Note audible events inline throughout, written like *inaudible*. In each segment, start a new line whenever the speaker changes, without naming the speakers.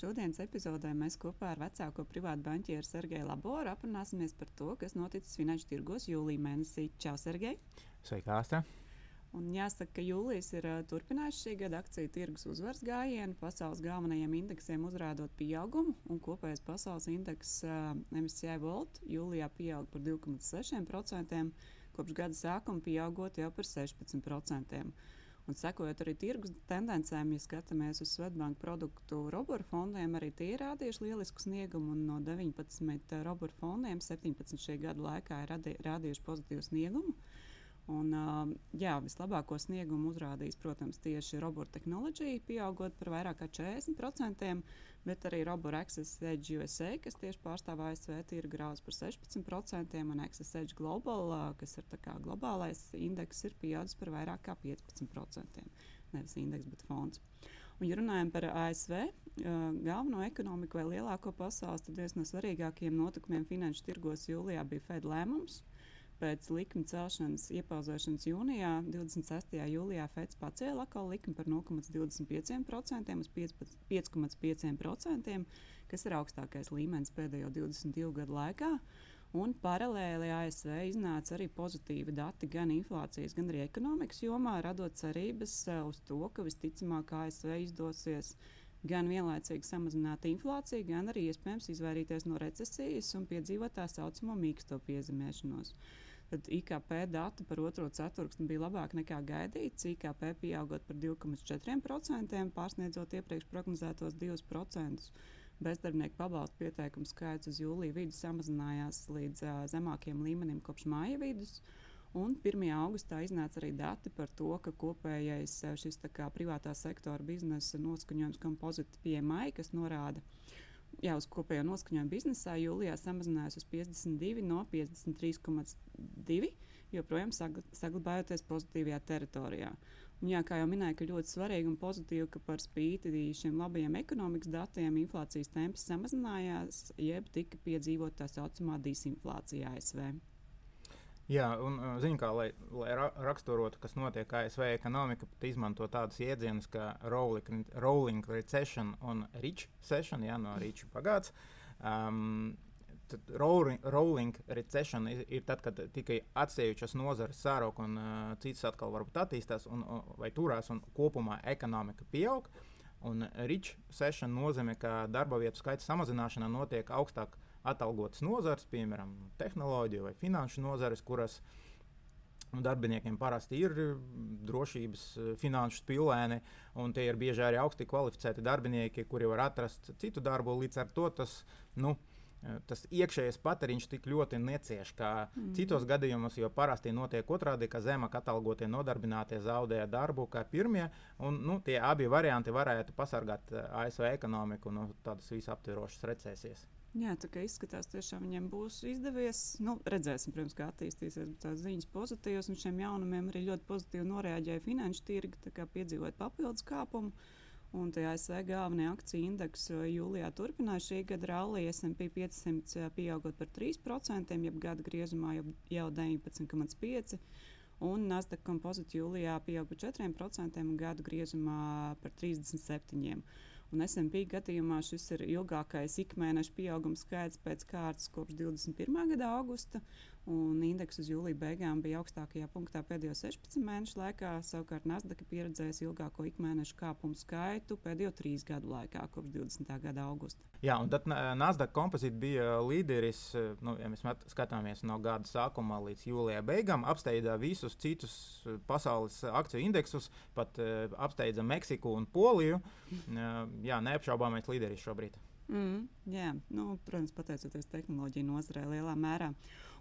Šodienas epizodē mēs kopā ar vecāko privātu banķieru Sergeju Laboru aprunāsimies par to, kas noticis finanšu tirgos jūlijā mēnesī. Čau, Sergei!
Sveika, Astra!
Un jāsaka, ka jūlijas ir uh, turpinājis šī gada akciju tirgus uzvaras gājienu, pasaules galvenajiem indeksiem uzrādot pieaugumu, un kopējais pasaules indeks uh, MSCI Volt jūlijā pieauga par 2,6%, kopš gada sākuma pieaugot jau par 16%. Un sekojot arī tirgus tendencēm, ja skatāmies uz Svetbanka produktu robotu fondiem, arī tie ir rādījuši lielisku sniegumu. No 19 robotu fondiem 17 šī gada laikā ir rādījuši pozitīvu sniegumu. Un, jā, vislabāko sniegumu uzrādījis, protams, tieši robotu tehnoloģija, pieaugot par vairāk kā 40%, bet arī robotu Access Edge USA, kas tieši pārstāv ASV tirgu grāvis par 16%, un Access Edge Global, kas ir globālais indeks, ir pieaudzis par vairāk kā 15%. Nevis indeks, bet fonds. Un, ja runājam par ASV, galveno ekonomiku vai lielāko pasaules, tad viens no svarīgākajiem notikumiem finanšu tirgos jūlijā bija Fed lēmums pēc likuma celšanas iepauzošanas jūnijā, 26. jūlijā FEDS pacēla atkal likmi par 0,25% uz 5,5%, kas ir augstākais līmenis pēdējo 22 gadu laikā. Un paralēli ASV iznāca arī pozitīvi dati gan inflācijas, gan arī ekonomikas jomā, radot cerības eh, uz to, ka visticamāk ASV izdosies gan vienlaicīgi samazināt inflāciju, gan arī iespējams izvairīties no recesijas un piedzīvot tā saucamo mīksto piezemēšanos. Tad IKP dati par otro ceturksni bija labāk nekā gaidīts. IKP pieaugot par 2,4%, pārsniedzot iepriekš prognozētos 2%. Bezdarbnieku pabalstu pieteikumu skaits uz jūlija vidu samazinājās līdz uh, zemākiem līmenim kopš māja vidus. Un 1. augustā iznāca arī dati par to, ka kopējais šis kā, privātā sektora biznesa noskaņojums Composite PMI, kas norāda jā, uz kopējo noskaņojumu biznesā, jūlijā samazinājās uz 52 no 53,2, joprojām saglabājoties pozitīvajā teritorijā. Un, jā, kā jau minēju, ka ļoti svarīgi un pozitīvi, ka par spīti šiem labajiem ekonomikas datiem inflācijas temps samazinājās, jeb tika piedzīvot tā saucamā disinflācija ASV.
Jā, un zinu, kā, lai, lai raksturotu, kas notiek ASV ekonomika, pat izmanto tādus jēdzienus kā rolling, rolling recession un rich session, jā, no rich pagāts. Um, rolling, rolling recession ir, ir tad, kad tikai atsevišķas nozares sārok un uh, citas atkal varbūt attīstās un, vai turās, un kopumā ekonomika pieaug. Un rich session nozīmē, ka darba vietu skaita samazināšana notiek augstāk atalgotas nozares, piemēram, tehnoloģiju vai finanšu nozares, kuras nu, darbiniekiem parasti ir drošības finanšu spilēni, un tie ir bieži arī augsti kvalificēti darbinieki, kuri var atrast citu darbu. Līdz ar to tas. Nu, Tas iekšējais patēriņš tik ļoti necieš kā mm. citos gadījumos, jo parasti notiek otrādi, ka zemāk atalgotie nodarbinātie zaudē darbu kā pirmie. Un, nu, tie abi varianti varētu pasargāt ASV ekonomiku no tādas visaptverošas recesijas.
Jā, tā kā izskatās, tiešām viņiem būs izdevies. Nu, redzēsim, protams, kā attīstīsies. Bet tās ziņas pozitīvas, un šiem jaunumiem arī ļoti pozitīvi noreaģēja finanšu tirgi, piedzīvot papildus kāpumu. Un tie ASV galvenie akciju indeksi jūlijā turpināja šī gada rallija. SP 500 pieaugot par 3%, jeb gada griezumā jau, jau 19,5%. Un Nasdaq kompozīcija jūlijā pieauga par 4% un gadu griezumā par 37%. Un SMP gadījumā šis ir ilgākais ikmēneša pieauguma skaits pēc kārtas kopš 21. gada augusta. Un indeks uz jūlija beigām bija augstākajā punktā pēdējo 16 mēnešu laikā. Savukārt Nasdaq pieredzējis ilgāko ikmēnešu kāpumu skaitu pēdējo trīs gadu laikā, kopš 20. gada augusta.
Jā, un tad Nasdaq kompozīcija bija līderis, nu, ja mēs skatāmies no gada sākuma līdz jūlijā beigām, apsteidza visus citus pasaules akciju indeksus, pat apsteidza Meksiku un Poliju. Jā, neapšaubāmais līderis šobrīd.
Mm, jā, nu, protams, pateicoties tehnoloģiju nozarei lielā mērā.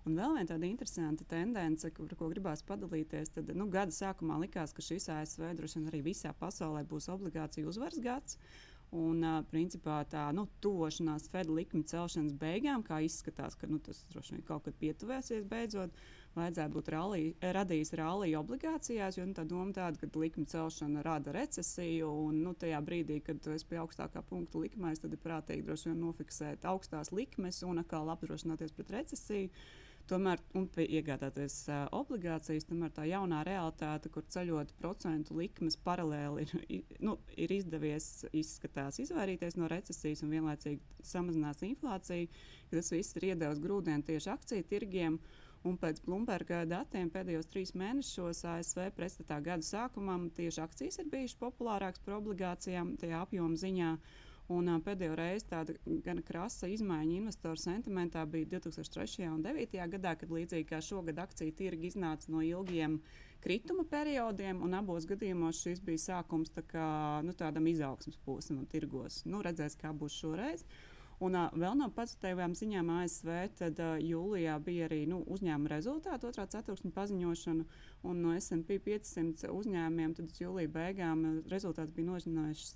Un vēl viena tāda interesanta tendence, par ko gribās padalīties, tad nu, gada sākumā likās, ka šis ASV droši vien arī visā pasaulē būs obligāciju uzvaras gads. Un, principā, tā nu, tuvošanās Fed likuma celšanas beigām, kā izskatās, ka nu, tas droši vien kaut kad pietuvēsies beidzot, vajadzētu būt rallī, radījis rallija obligācijās. Jo nu, tā doma tāda, ka likuma celšana rada recesiju, un nu, tajā brīdī, kad esi pie augstākā punkta likmēs, tad ir prātīgi droši vien nofiksēt augstās likmes un atkal apdrošināties pret recesiju. Tomēr, un iegādāties uh, obligācijas, tomēr tā jaunā realitāte, kur ceļot procentu likmes paralēli, ir, nu, ir izdevies izskatās, izvairīties no recesijas un vienlaicīgi samazinās inflāciju. Tas viss ir iedevis grūdienu tieši akciju tirgiem. Un pēc Bloomberga datiem pēdējos trīs mēnešos ASV pretstatā gada sākumam tieši akcijas ir bijušas populārākas par obligācijām, tajā apjoma ziņā. Un, uh, pēdējo reizi tāda gan krasa izmaiņa investoru sentimentā bija 2003. un 2009. gadā, kad līdzīgi kā šogad akciju tirgi iznāca no ilgiem krituma periodiem, un abos gadījumos šis bija sākums tā kā, nu, tādam izaugsmas posmam tirgos. Nu, redzēs, kā būs šoreiz. Un uh, vēl no pozitīvām ziņām ASV tad, uh, jūlijā bija arī nu, uzņēmuma rezultāti, otrā ceturksņa paziņošana. Un no SP 500 uzņēmumiem uz jūlija beigām rezultāts bija nožēlojuši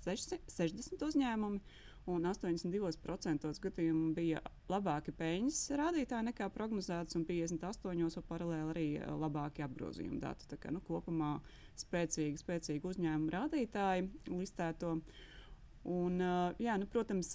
60 uzņēmumi. Un 82% gadījumu bija labāki peļņas rādītāji nekā prognozēts, un 58% paralēli arī labāki apgrozījuma dati. Tā kā nu, kopumā spēcīgi, spēcīgi uzņēmumu rādītāji listēto. Un, jā, nu, protams,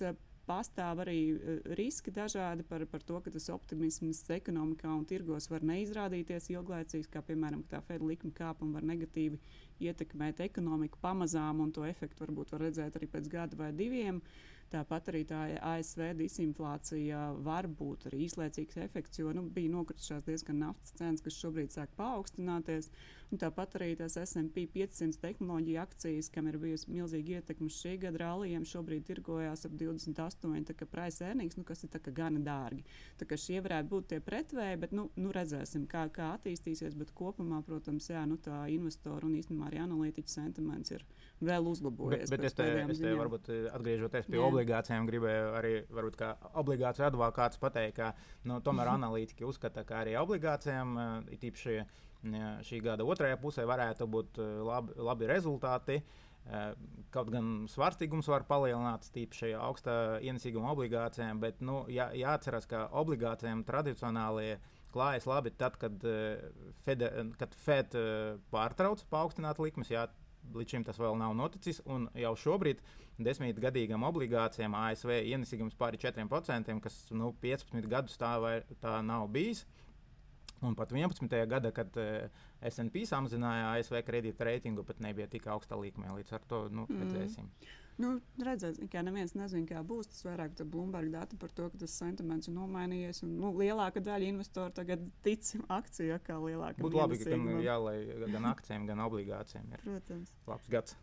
pastāv arī uh, riski dažādi par, par to, ka tas optimisms ekonomikā un tirgos var neizrādīties ilglaicīgs, kā piemēram, tā Fed likuma kāpuma var negatīvi ietekmēt ekonomiku pamazām, un to efektu varbūt var redzēt arī pēc gada vai diviem. Uh, Tāpat arī tā ASV disinflācija var būt arī īslaicīgs efekts, jo nu, bija nokritušās diezgan naftas cenas, kas šobrīd sāk paaugstināties. Un tāpat arī tās SP 500 tehnoloģija akcijas, kam ir bijusi milzīga ietekme šī gada rallija, šobrīd tirgojās ap 28, tā kā price earnings, nu, kas ir gana dārgi. Tā kā šie varētu būt tie pretvēji, bet nu, nu redzēsim, kā, kā attīstīsies. Bet kopumā, protams, jā, nu, tā investoru un īstenībā arī analītiķu sentiments ir vēl uzlabojies.
Bet, bet es te, es te varbūt eh, atgriežoties pie Jā. obligācijām, gribēju arī varbūt, obligāciju advokāts pateikt, ka nu, tomēr *laughs* analītiķi uzskata, ka arī obligācijām eh, ir īpaši šī gada otrajā pusē varētu būt eh, labi, labi rezultāti. Kaut gan svārstīgums var palielināt, tīpaši augsta ienesīguma obligācijām, bet nu, jā, jāatcerās, ka obligācijām tradicionāli klājas labi tad, kad Fed, kad Fed pārtrauc paaugstināt likmes. Jā, līdz šim tas vēl nav noticis. Jau šobrīd desmitgadīgam obligācijām ASV ienesīgums pāri 4%, kas nu, 15 gadus tā, vai, tā nav bijis. Un pat 11. gadā, kad eh, SP samazināja ASV kredīta reitingu, pat nebija tik augsta līnija. Līdz ar to nu, mm. redzēsim. Mm.
Nu, redzēsim, kā neviens nezina, kā būs. Tas vairāk ir Bloomberg dati par to, ka tas sentiments ir nomainījies. Un, nu, lielāka daļa investoru tagad tic akcijai, kā lielāka.
Būtu labi, ka gan, jā, lai, gan akcijiem, gan obligācijām ir
Protams.
labs gads.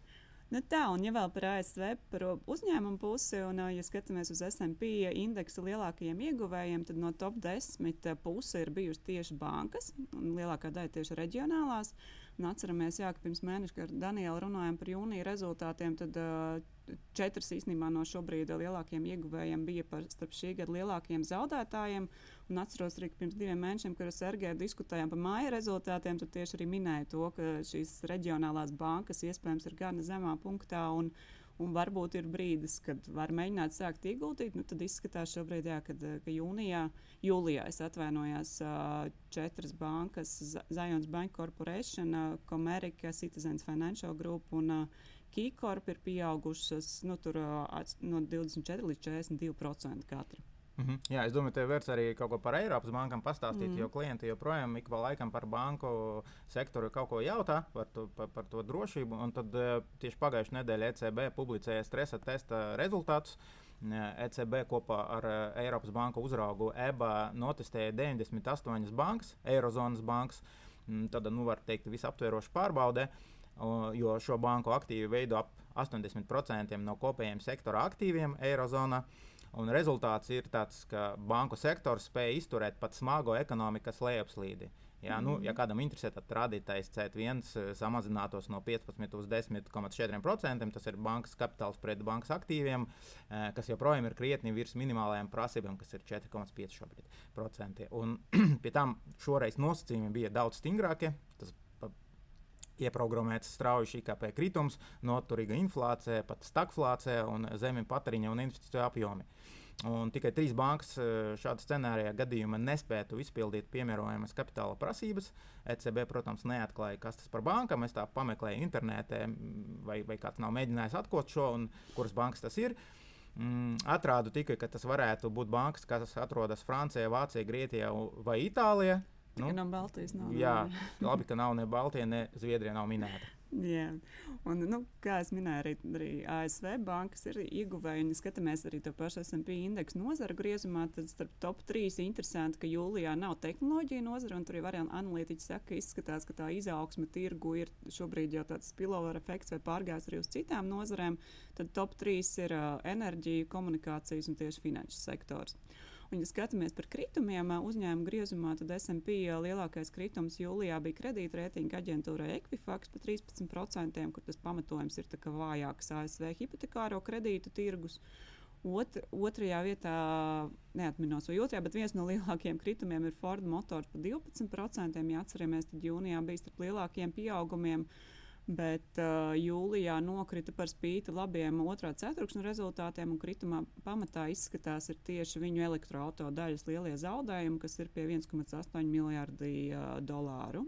Nu tā, un ja vēl par ASV par uzņēmumu pusi, un ja skatāmies uz SP indeksa lielākajiem ieguvējiem, tad no top 10 puse ir bijusi tieši bankas, un lielākā daļa tieši reģionālās. Un atceramies, jā, ka pirms mēneša, ar Danielu runājām par jūnija rezultātiem, tad uh, četras īstenībā no šobrīd lielākajiem ieguvējiem bija par starp šī gada lielākajiem zaudētājiem. Un atceros arī, ka pirms diviem mēnešiem, kad ar Sergeju diskutējām par māja rezultātiem, tad tieši arī minēja to, ka šīs reģionālās bankas iespējams ir gana zemā punktā. Un, un varbūt ir brīdis, kad var mēģināt sākt ieguldīt. Nu, tad izskatās šobrīd, jā, kad, ka jūnijā, jūlijā es atvainojos četras bankas - Zions Bank Corporation, Comerica, Citizens Financial Group un uh, Keycorp ir pieaugušas nu, tur, no 24 līdz 42% katra.
Mm -hmm. Jā, es domāju, tev vērts arī kaut ko par Eiropas bankām pastāstīt, mm. jo klienti joprojām ik pa laikam par banku sektoru kaut ko jautā par to, par, par to drošību. Un tad tieši pagājušajā nedēļā ECB publicēja stresa testa rezultātus. ECB kopā ar Eiropas banku uzraugu EBA notestēja 98 bankas, Eirozonas bankas. Tad, nu, var teikt, visaptveroša pārbaude. Uh, jo šo banku aktīvi veido ap 80% no kopējiem sektora aktīviem Eirozonā. Un rezultāts ir tāds, ka banku sektors spēja izturēt pat smago ekonomikas lejupslīdi. Jā, nu, ja mhm. kādam interesē, tad rādītājs C1 eh, samazinātos no 15 līdz 10,4%. Tas ir bankas kapitāls pret bankas aktīviem, eh, kas joprojām ir krietni virs minimālajām prasībām, kas ir 4,5% šobrīd. Un *clears throat* pie tam šoreiz nosacījumi bija daudz stingrākie. Tas ieprogrammēts strauji IKP kritums, noturīga inflācija, pat stagflācija un zemi patēriņa un investīciju apjomi. Un tikai trīs bankas eh, šāda scenārijā gadījumā nespētu izpildīt piemērojamas kapitāla prasības. ECB, protams, neatklāja, kas tas par bankām. Es tā pameklēju internetā, vai, vai kāds nav mēģinājis atklāt šo, un kuras bankas tas ir. Mm, atrādu tikai, ka tas varētu būt bankas, kas atrodas Francijā, Vācijā, Grieķijā vai Itālijā.
Nu, no Baltijas nav.
Jā, *laughs* labi, ka nav ne Baltija, ne Zviedrija nav minēta.
Jā, un, nu, kā jau minēju, arī, arī ASV bankas ir ieguvēji. Ja skatāmies arī to pašu SP indeksu nozaru griezumā, tad starp top 3 interesanti, ka jūlijā nav tehnoloģija nozara, un tur arī analītiķi saka, ka izskatās, ka tā izaugsme tirgu ir šobrīd jau tāds spillover efekts vai pārgājis arī uz citām nozarēm. Tad top 3 ir uh, enerģija, komunikācijas un tieši finanšu sektors. Un, ja skatāmies par kritumiem uzņēmuma griezumā, tad SP lielākais kritums jūlijā bija kredītreitinga aģentūrai Equifax par 13%, kur tas pamatojums ir vājāks ASV hipotekāro kredītu tirgus. Ot, otrajā vietā, neatminos, vai otrajā, bet viens no lielākajiem kritumiem ir Ford Motors par 12%. Ja atceramies, tad jūnijā bija starp lielākajiem pieaugumiem. Uh, bet uh, jūlijā nokrita par spīti labiem otrā ceturkšņa rezultātiem, un kritumā pamatā izskatās tieši viņu elektroautorāta daļas lielie zaudējumi, kas ir pie 1,8 miljardi uh, dolāru.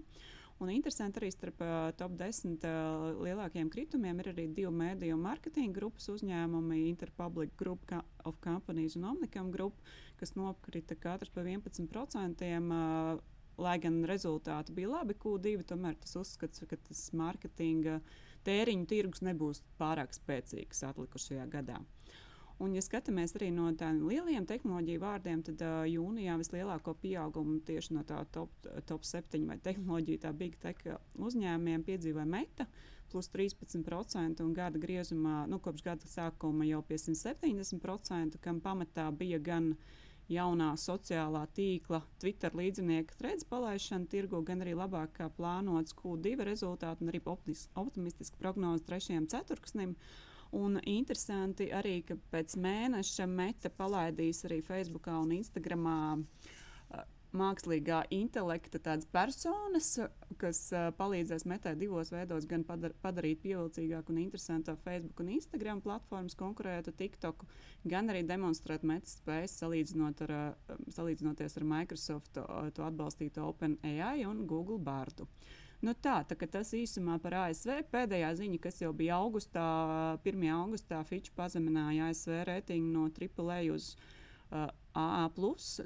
Un interesanti arī starp uh, top 10 uh, lielākajiem kritumiem ir arī divu mēdīju mārketinga grupas uzņēmumi, Interpublic Group of Companies un Omnicom Group, kas nokrita katrs par 11%. Uh, lai gan rezultāti bija labi, Q2, tomēr tas uzskats, ka tas mārketinga tēriņu tirgus nebūs pārāk spēcīgs atlikušajā gadā. Un, ja skatāmies arī no tādiem lieliem tehnoloģiju vārdiem, tad uh, jūnijā vislielāko pieaugumu tieši no tā top, top 7 vai tehnoloģiju, tā big tech uzņēmumiem piedzīvoja Meta, plus 13%, un gada griezumā, nu, kopš gada sākuma jau pie 170%, kam pamatā bija gan uh, jaunā sociālā tīkla, Twitter līdzinieka trends palaišana tirgu, gan arī labāk kā plānots Q2 rezultāti un arī optimistiski prognoze trešajam ceturksnim. Un interesanti arī, ka pēc mēneša Meta palaidīs arī Facebook un Instagram mākslīgā intelekta tādas personas, kas uh, palīdzēs metai divos veidos, gan padar, padarīt pievilcīgāku un interesantu Facebook un Instagram platformas, konkurēt ar TikTok, gan arī demonstrēt metas spējas salīdzinot ar, uh, salīdzinoties ar Microsoft uh, to atbalstīto OpenAI un Google Bārdu. Nu tā, tā tas īsumā par ASV. Pēdējā ziņa, kas jau bija augustā, 1. augustā Fitch pazemināja ASV reitingu no AAA uz uh, AA,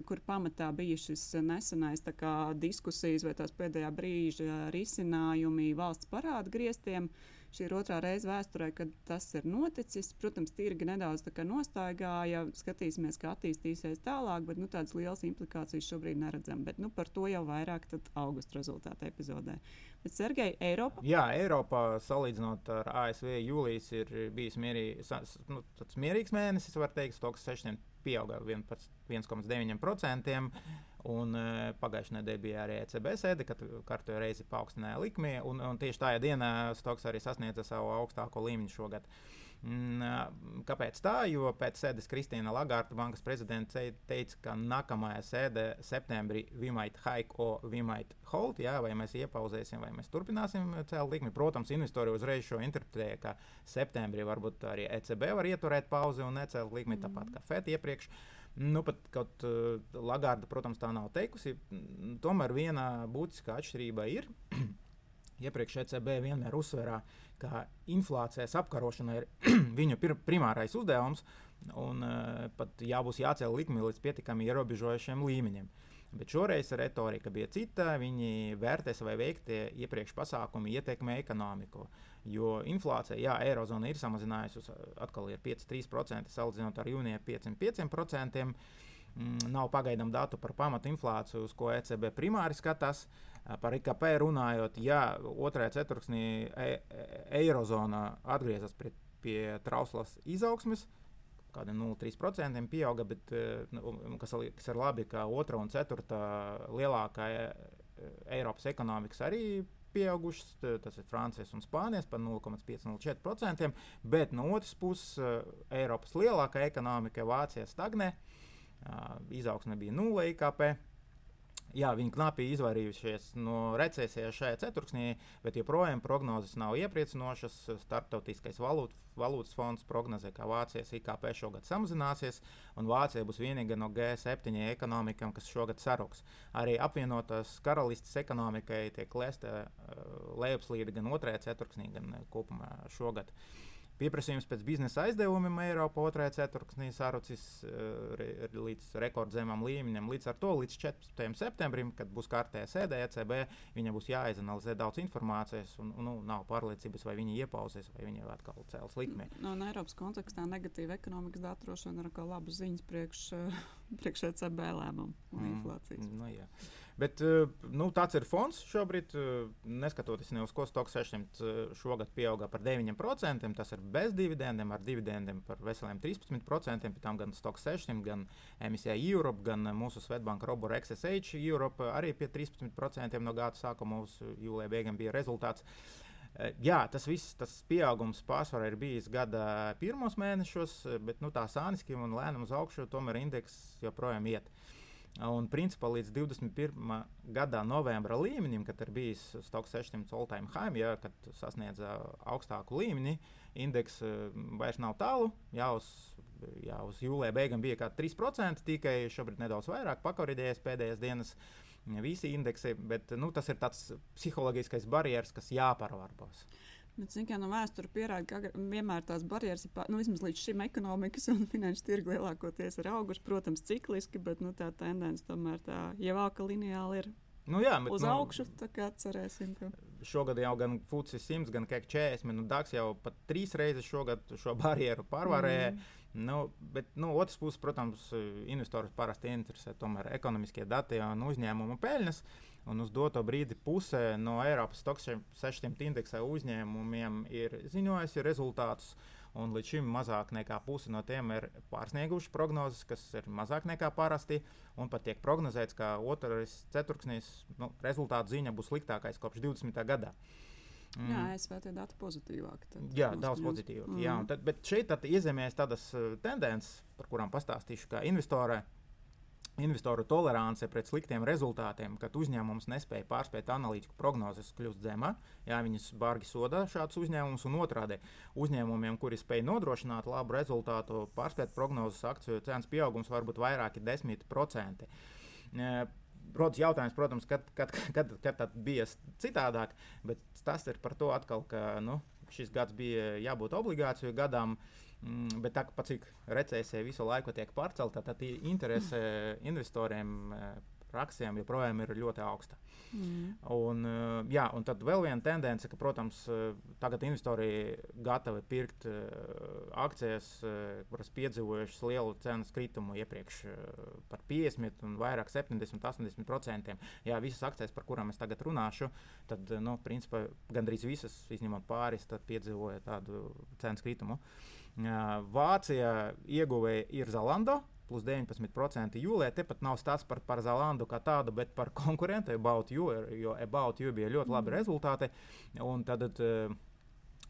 kur pamatā bija šis nesenais kā, diskusijas vai tās pēdējā brīža risinājumi valsts parāda grieztiem. Šī ir otrā reize vēsturē, kad tas ir noticis. Protams, tirgi nedaudz nostaigāja, skatīsimies, kā attīstīsies tālāk, bet nu, tādas lielas implikācijas šobrīd neredzam. Bet, nu, par to jau vairāk augusta rezultātā epizodē. Bet, Sergei, Eiropa?
Jā, Eiropā salīdzinot ar ASV jūlijas ir bijis mierī, nu, mierīgs mēnesis, var teikt, stoks 6 pieauga 1,9%. Un uh, pagājušajā nedēļā bija arī ECB sēde, kad kārtējo reizi paaugstināja likmi. Un, un tieši tajā dienā Stoks arī sasniedza savu augstāko līmeni šogad. Uh, Mm, kāpēc tā? Jo pēc sēdes Kristīna Lagarta, bankas prezidents, teica, ka nākamajā sēdē, septembrī, we might hike or we might hold, jā, vai mēs iepauzēsim, vai mēs turpināsim celt likmi. Protams, investori uzreiz šo interpretēja, ka septembrī varbūt arī ECB var ieturēt pauzi un necelt likmi mm. tāpat kā FED iepriekš. Nu, pat kaut uh, Lagarda, protams, tā nav teikusi. Tomēr viena būtiska atšķirība ir. *clears throat* Iepriekš ECB vienmēr uzsverā, ka inflācijas apkarošana ir *clears throat* viņu primārais uzdevums, un uh, pat jābūs jāceļ likme līdz pietiekami ierobežojošiem līmeņiem. Bet šoreiz retorika bija cita. Viņi vērtēs, vai veiktie iepriekš pasākumi ietekmē ekonomiku. Jo inflācija, jā, Eirozona ir samazinājusies, atkal ir 5,3% salīdzinot ar jūniju 5,5%. Mm, nav pagaidām datu par pamatu inflāciju, uz ko ECB primāri skatās. Uh, Par IKP runājot, ja otrajā ceturksnī e e Eirozona atgriezās pie, pie trauslas izaugsmes, kādiem 0,3% pieauga, bet nu, kas, kas ir labi, ka otrā un ceturtā lielākā Eiropas ekonomikas arī pieaugušas, tas ir Francijas un Spānijas par 0,5-0,4%, bet no otras puses Eiropas lielākā ekonomika Vācija stagnē, izaugsme bija 0 IKP. Jā, viņi knapi izvairījušies no recesijas šajā ceturksnī, bet joprojām prognozes nav iepriecinošas. Startautiskais valūt, valūtas fonds prognozē, ka Vācijas IKP šogad samazināsies, un Vācija būs vienīgā no G7 ekonomikām, kas šogad saruks. Arī apvienotās karalistes ekonomikai tiek lēsta uh, lejupslīde gan otrajā ceturksnī, gan kopumā šogad. Uh, Pieprasījums pēc biznesa aizdevumiem Eiropā otrajā ceturksnī sarucis uh, re, līdz rekordzemam līmenim. Līdz ar to līdz 14. septembrim, kad būs kārtējā sēdē ECB, viņam būs jāizanalizē daudz informācijas, un nu, nav pārliecības, vai viņi iepauzēs, vai viņi atkal cels likmi.
No, no Eiropas kontekstā negatīva ekonomikas dati droši vien ir labas ziņas priekš, *laughs* priekš ECB lēmumu un mm, inflācijas.
Nu, jā. Bet eh, nu, tāds ir fonds šobrīd. Eh, neskatoties ne uz ko, Stoks 600 eh, šogad pieauga par 9%. Tas ir bez dividendiem, ar dividendiem par veseliem 13%. Pēc tam gan Stoks 600, gan MSCI Europe, gan mūsu Svetbanka Robor XSH Europe arī pie 13% no gada sākuma uz jūlijā beigām bija rezultāts. Jā, tas viss, tas pieaugums pārsvarā ir bijis gada pirmos mēnešos, bet nu, tā sāniskiem un lēnām uz augšu, tomēr indeks joprojām iet. Un principā līdz 21. gada novembra līmenim, kad ir bijis Stoks 600 all-time high, ja, kad sasniedza augstāku līmeni, indeks vairs nav tālu. Jā, uz, jā, uz jūlijā beigām bija kā 3%, tikai šobrīd nedaudz vairāk pakoridējies pēdējās dienas. Visi indeksi, bet nu, tas ir tāds psiholoģiskais barjeras, kas jāpārvarbos.
Bet, zin, kā, no vēstures pierāda, ka vienmēr tās barjeras ir, nu, vismaz līdz šim ekonomikas *laughs* un finanšu tirgu lielākoties ir augušas, protams, cikliski, bet nu, tā tendence tomēr tā jau āka lineāli ir.
Nu, jā, bet,
uz nu, augšu tā kā cerēsim. Ka...
Šogad jau gan Fuci 100, gan Kek 40, nu, Daks jau pat trīs reizes šogad šo *laughs* barjeru pārvarēja. Mm. Nu, bet nu, otras puses, protams, investorus parasti interesē tomēr ekonomiskie dati un uzņēmumu peļņas. Uh, Un uz doto brīdi puse no Eiropas 600 indeksa uzņēmumiem ir ziņojusi rezultātus. Un līdz šim mazāk nekā puse no tiem ir pārsnieguši prognozes, kas ir mazāk nekā parasti. Un pat tiek prognozēts, ka otrais ceturksnis nu, rezultātu ziņa būs sliktākais kopš 20. gadā.
Mm. Jā, ASV tie dati pozitīvāki. Tad,
jā, daudz pozitīvāk. Mm. Jā, tad, bet šeit tad iezīmēs tādas uh, tendences, par kurām pastāstīšu, kā investorē investoru tolerance pret sliktiem rezultātiem, kad uzņēmums nespēja pārspēt analītiku prognozes, kļūst zema. Jā, viņas bargi soda šādus uzņēmumus, un otrādi uzņēmumiem, kuri spēj nodrošināt labu rezultātu, pārspēt prognozes akciju cenas pieaugums var būt vairāki desmit procenti. Rodas jautājums, protams, kad, kad, kad, kad tas bija citādāk, bet tas ir par to atkal, ka nu, šis gads bija jābūt obligāciju gadam. Uh, Mm, bet tā kā cik recesija visu laiku tiek pārcelta, tad interese investoriem par eh, akcijām joprojām ir ļoti augsta. Mm. Un, eh, jā, un tad vēl viena tendence, ka, protams, eh, tagad investori gatavi pirkt akcijas, kuras piedzīvojušas lielu cenas kritumu iepriekš par 50 un vairāk 70, 80%. Jā, visas akcijas, par kurām es tagad runāšu, tad, nu, principā, gandrīz visas, izņemot pāris, piedzīvoja tādu cenas kritumu. Uh, Vācija ieguvēja ir Zalando. Plus 19% jūlijā. Tepat nav stāsts par, par Zelandu kā tādu, bet par konkurentu About You, jo About You bija ļoti labi mm. rezultāti. Un tad uh,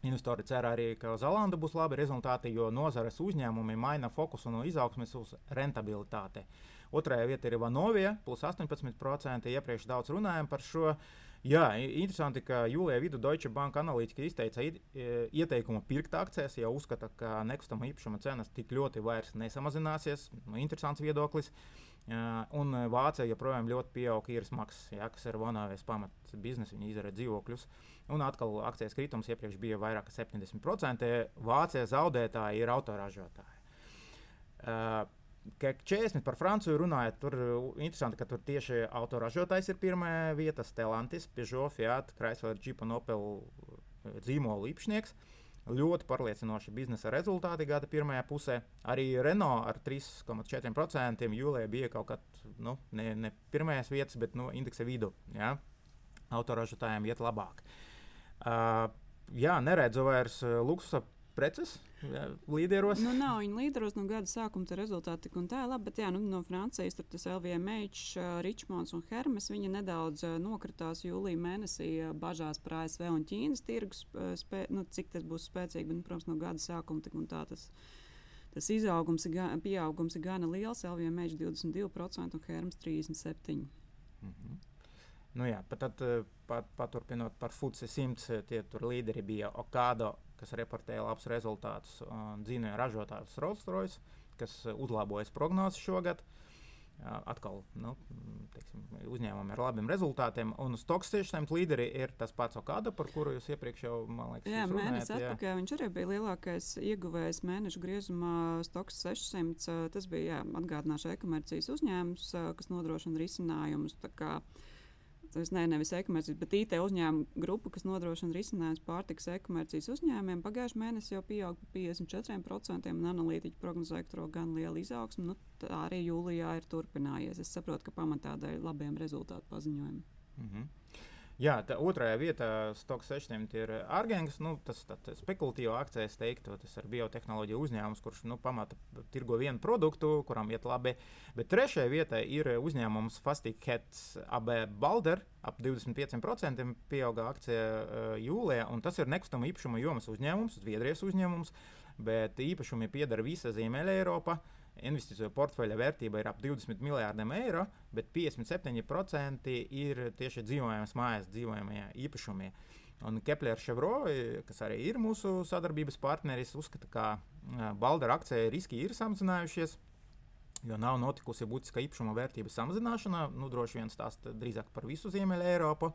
investori cer arī, ka Zelanda būs labi rezultāti, jo nozares uzņēmumi maina fokusu no izaugsmes uz rentabilitāti. Otrajā vietā ir Vanovija, plus 18%. Iepriekš daudz runājām par šo. Uh, Jā, interesanti, ka jūlijā vidū Deutsche Bank analītiķi izteica ieteikumu pirkt akcijas, jo uzskata, ka nekustamā īpašuma cenas tik ļoti vairs nesamazināsies. Nu, interesants viedoklis. Uh, un Vācija joprojām ļoti pieaug īres maksas, ja, kas ir vanāvies pamat biznesa, viņi izdara dzīvokļus. Un atkal akcijas kritums iepriekš bija vairāk kā 70%. Vācijā zaudētāji ir autoražotāji. Uh, 40 par Franciju runājot, tur interesanti, ka tur tieši autoražotājs ir pirmā vieta, Stellantis, Peugeot, Fiat, Chrysler, Jeep un Opel eh, zīmola īpašnieks. Ļoti pārliecinoši biznesa rezultāti gada pirmajā pusē. Arī Renault ar 3,4% jūlijā bija kaut kāda, nu, ne, ne pirmās vietas, bet nu, indeksa vidū. Ja? Autoražotājiem iet labāk. Uh, jā, neredzu vairs eh, luksusa preces līderos.
Nu, nav viņa līderos no gada sākuma, tā rezultāti tik un tā labi, bet jā, nu, no Francijas tur tas LVMH, Richmonds un Hermes, viņi nedaudz nokritās jūlijā mēnesī bažās par ASV un Ķīnas tirgus, spē, nu, cik tas būs spēcīgi, bet, nu, protams, no gada sākuma tik un tā tas. Tas izaugums, ir, pieaugums ir gana liels. LVMH 22% un Hermes 37%.
Mm -hmm. Nu jā, pat, tad, pat, paturpinot par FUCI 100, tie tur līderi bija Okado, kas reportēja labus rezultātus, un dzīvoja ražotājs Rolls Royce, kas uzlabojas prognozes šogad. Uh, atkal nu, teiksim, uzņēmumi ar labiem rezultātiem. Un Stoks 600 līderi ir tas pats Okada, par kuru jūs iepriekš jau, man liekas,
jā, mēnesis atpakaļ. Viņš arī bija lielākais ieguvējs mēneša griezumā Stoks 600. Tas bija, jā, atgādināšu, e-komercijas uzņēmums, kas nodrošina risinājumus es ne, nevis e-komercijas, bet IT uzņēmumu grupu, kas nodrošina risinājumus pārtikas e-komercijas uzņēmumiem, pagājušajā mēnesī jau pieauga par 54%, un analītiķi prognozēja to gan lielu izaugsmu. Nu, tā arī jūlijā ir turpinājies. Es saprotu, ka pamatā dēļ labiem rezultātu paziņojumiem. Mm -hmm.
Jā, tā otrajā vietā Stoks 600 ir Argēns. Nu, tas ir spekulatīvs akcijas, teiktu, tas ir biotehnoloģija uzņēmums, kurš nu, pamata tirgo vienu produktu, kuram iet labi. Bet trešajā vietā ir uzņēmums Fastigheads AB Balder. Ap 25% pieauga akcija uh, jūlijā, un tas ir nekustamo īpašumu jomas uzņēmums, Zviedrijas uzņēmums, bet īpašumi pieder visa Ziemeļa Eiropa. Uh, investīciju portfeļa vērtība ir ap 20 miljārdiem eiro, bet 57% ir tieši dzīvojamas mājas, dzīvojamie īpašumi. Un Kepler Chevrolet, kas arī ir mūsu sadarbības partneris, uzskata, ka Baldera akciju riski ir samazinājušies. Jo nav notikusi būtiska īpašuma vērtības samazināšana, nu, droši vien stāsta drīzāk par visu Ziemeļa Eiropu,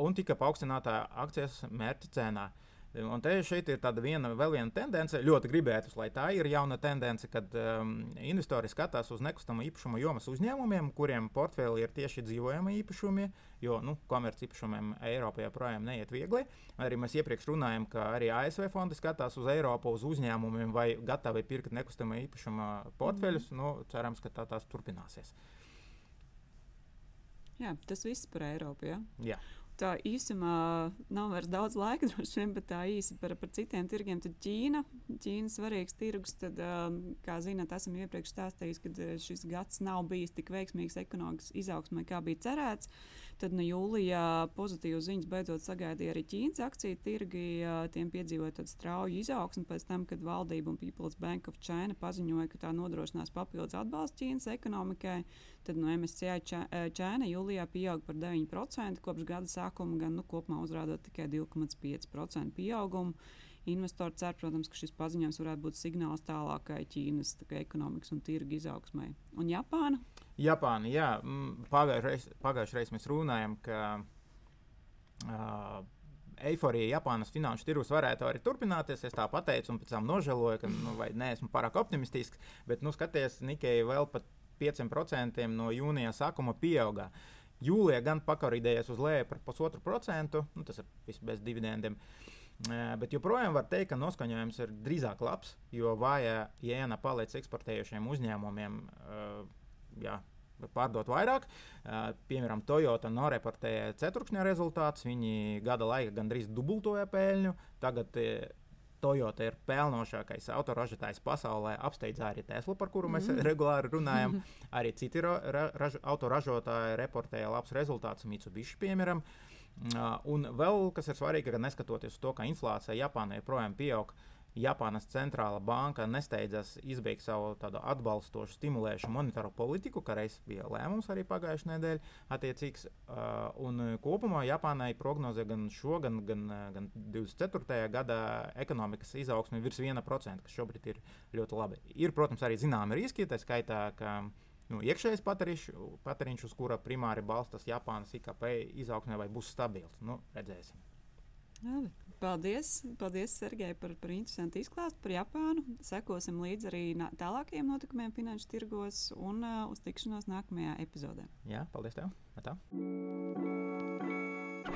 un tika paaugstināta akcijas mērķa cenā. Uh, Un te šeit ir tāda viena, vēl viena tendence. Ļoti gribētu, lai tā ir jauna tendence, kad um, investori skatās uz nekustamo īpašumu jomas uzņēmumiem, kuriem portfeli ir tieši dzīvojami īpašumi, jo nu, komerci īpašumiem Eiropā joprojām neiet viegli. Arī mēs iepriekš runājām, ka arī ASV fondi skatās uz Eiropu, uz uzņēmumiem, vai gatavi pirkt nekustamo īpašumu portfeļus. Mm. Nu, cerams, ka tā tās turpināsies.
Jā, tas viss par Eiropu. Ja?
Jā
tā īsumā nav vairs daudz laika, *laughs* droši vien, bet tā īsi par, par citiem tirgiem. Tad Ķīna, Ķīna svarīgs tirgus. Tad, um, kā zināt, esam iepriekš stāstījuši, ka uh, šis gads nav bijis tik veiksmīgs ekonomikas izaugsmē, kā bija cerēts. Tad no jūlijā pozitīvas ziņas beidzot sagaidīja arī Ķīnas akciju tirgi. Tiem piedzīvoja tādu strauju izaugsmu pēc tam, kad valdība un People's Bank of China paziņoja, ka tā nodrošinās papildus atbalstu Ķīnas ekonomikai. Tad no MSCI Čēna jūlijā pieauga par 9% kopš gada sākuma, gan nu, kopumā uzrādot tikai 2,5% pieaugumu. Investori cer, protams, ka šis paziņojums varētu būt signāls tālākai Ķīnas tā ekonomikas un tirgu izaugsmai. Un Japāna?
Japāna, jā, pagājušajā reizē mēs runājam, ka uh, eiforija Japānas finanšu tirgus varētu arī turpināties. Es tā pateicu, un pēc tam nožēloju, ka nu, neesmu pārāk optimistisks. Bet, nu, skaties, Nikkei vēl pat 5% no jūnija sākuma pieauga. Jūlijā gan pakarīdējies uz leju par pusotru procentu, nu, tas ir bez dividendiem. Bet joprojām var teikt, ka noskaņojums ir drīzāk labs, jo vāja jēna paliec eksportējošiem uzņēmumiem. Jā, pārdot vairāk. Piemēram, Toyota noreportēja ceturkšņa rezultātus. Viņi gada laikā gandrīz dubultoja peļņu. Tagad Toyota ir pelnošākais autoražotājs pasaulē, apsteidzā arī Tesla, par kuru mēs mm. regulāri runājam. *laughs* Arī citi ra ra raž autoražotāji reportēja labus rezultātus, Mitsubishi piemēram. Uh, un vēl kas ir svarīgi, ka neskatoties uz to, ka inflācija Japānā joprojām pieaug, Japānas centrāla banka nesteidzas izbeigt savu atbalstošu, stimulējušu monetāro politiku, kā reiz bija lēmums arī pagājušajā nedēļā attiecīgs. Un kopumā Japānai prognozē gan šo, gan, gan, gan 24. gada ekonomikas izaugsme virs 1%, kas šobrīd ir ļoti labi. Ir, protams, arī zināmi riski, tā skaitā, ka nu, iekšējais patēriņš, patēriņš, uz kura primāri balstās Japānas IKP izaugsmē, vai būs stabils. Nu, redzēsim.
Labi. Paldies, paldies Sergei, par, par interesantu izklāstu par Japānu. Sekosim līdzi arī tālākajiem notikumiem finanšu tirgos un uh, uz tikšanos nākamajā epizodē.
Jā, paldies tev! Atā.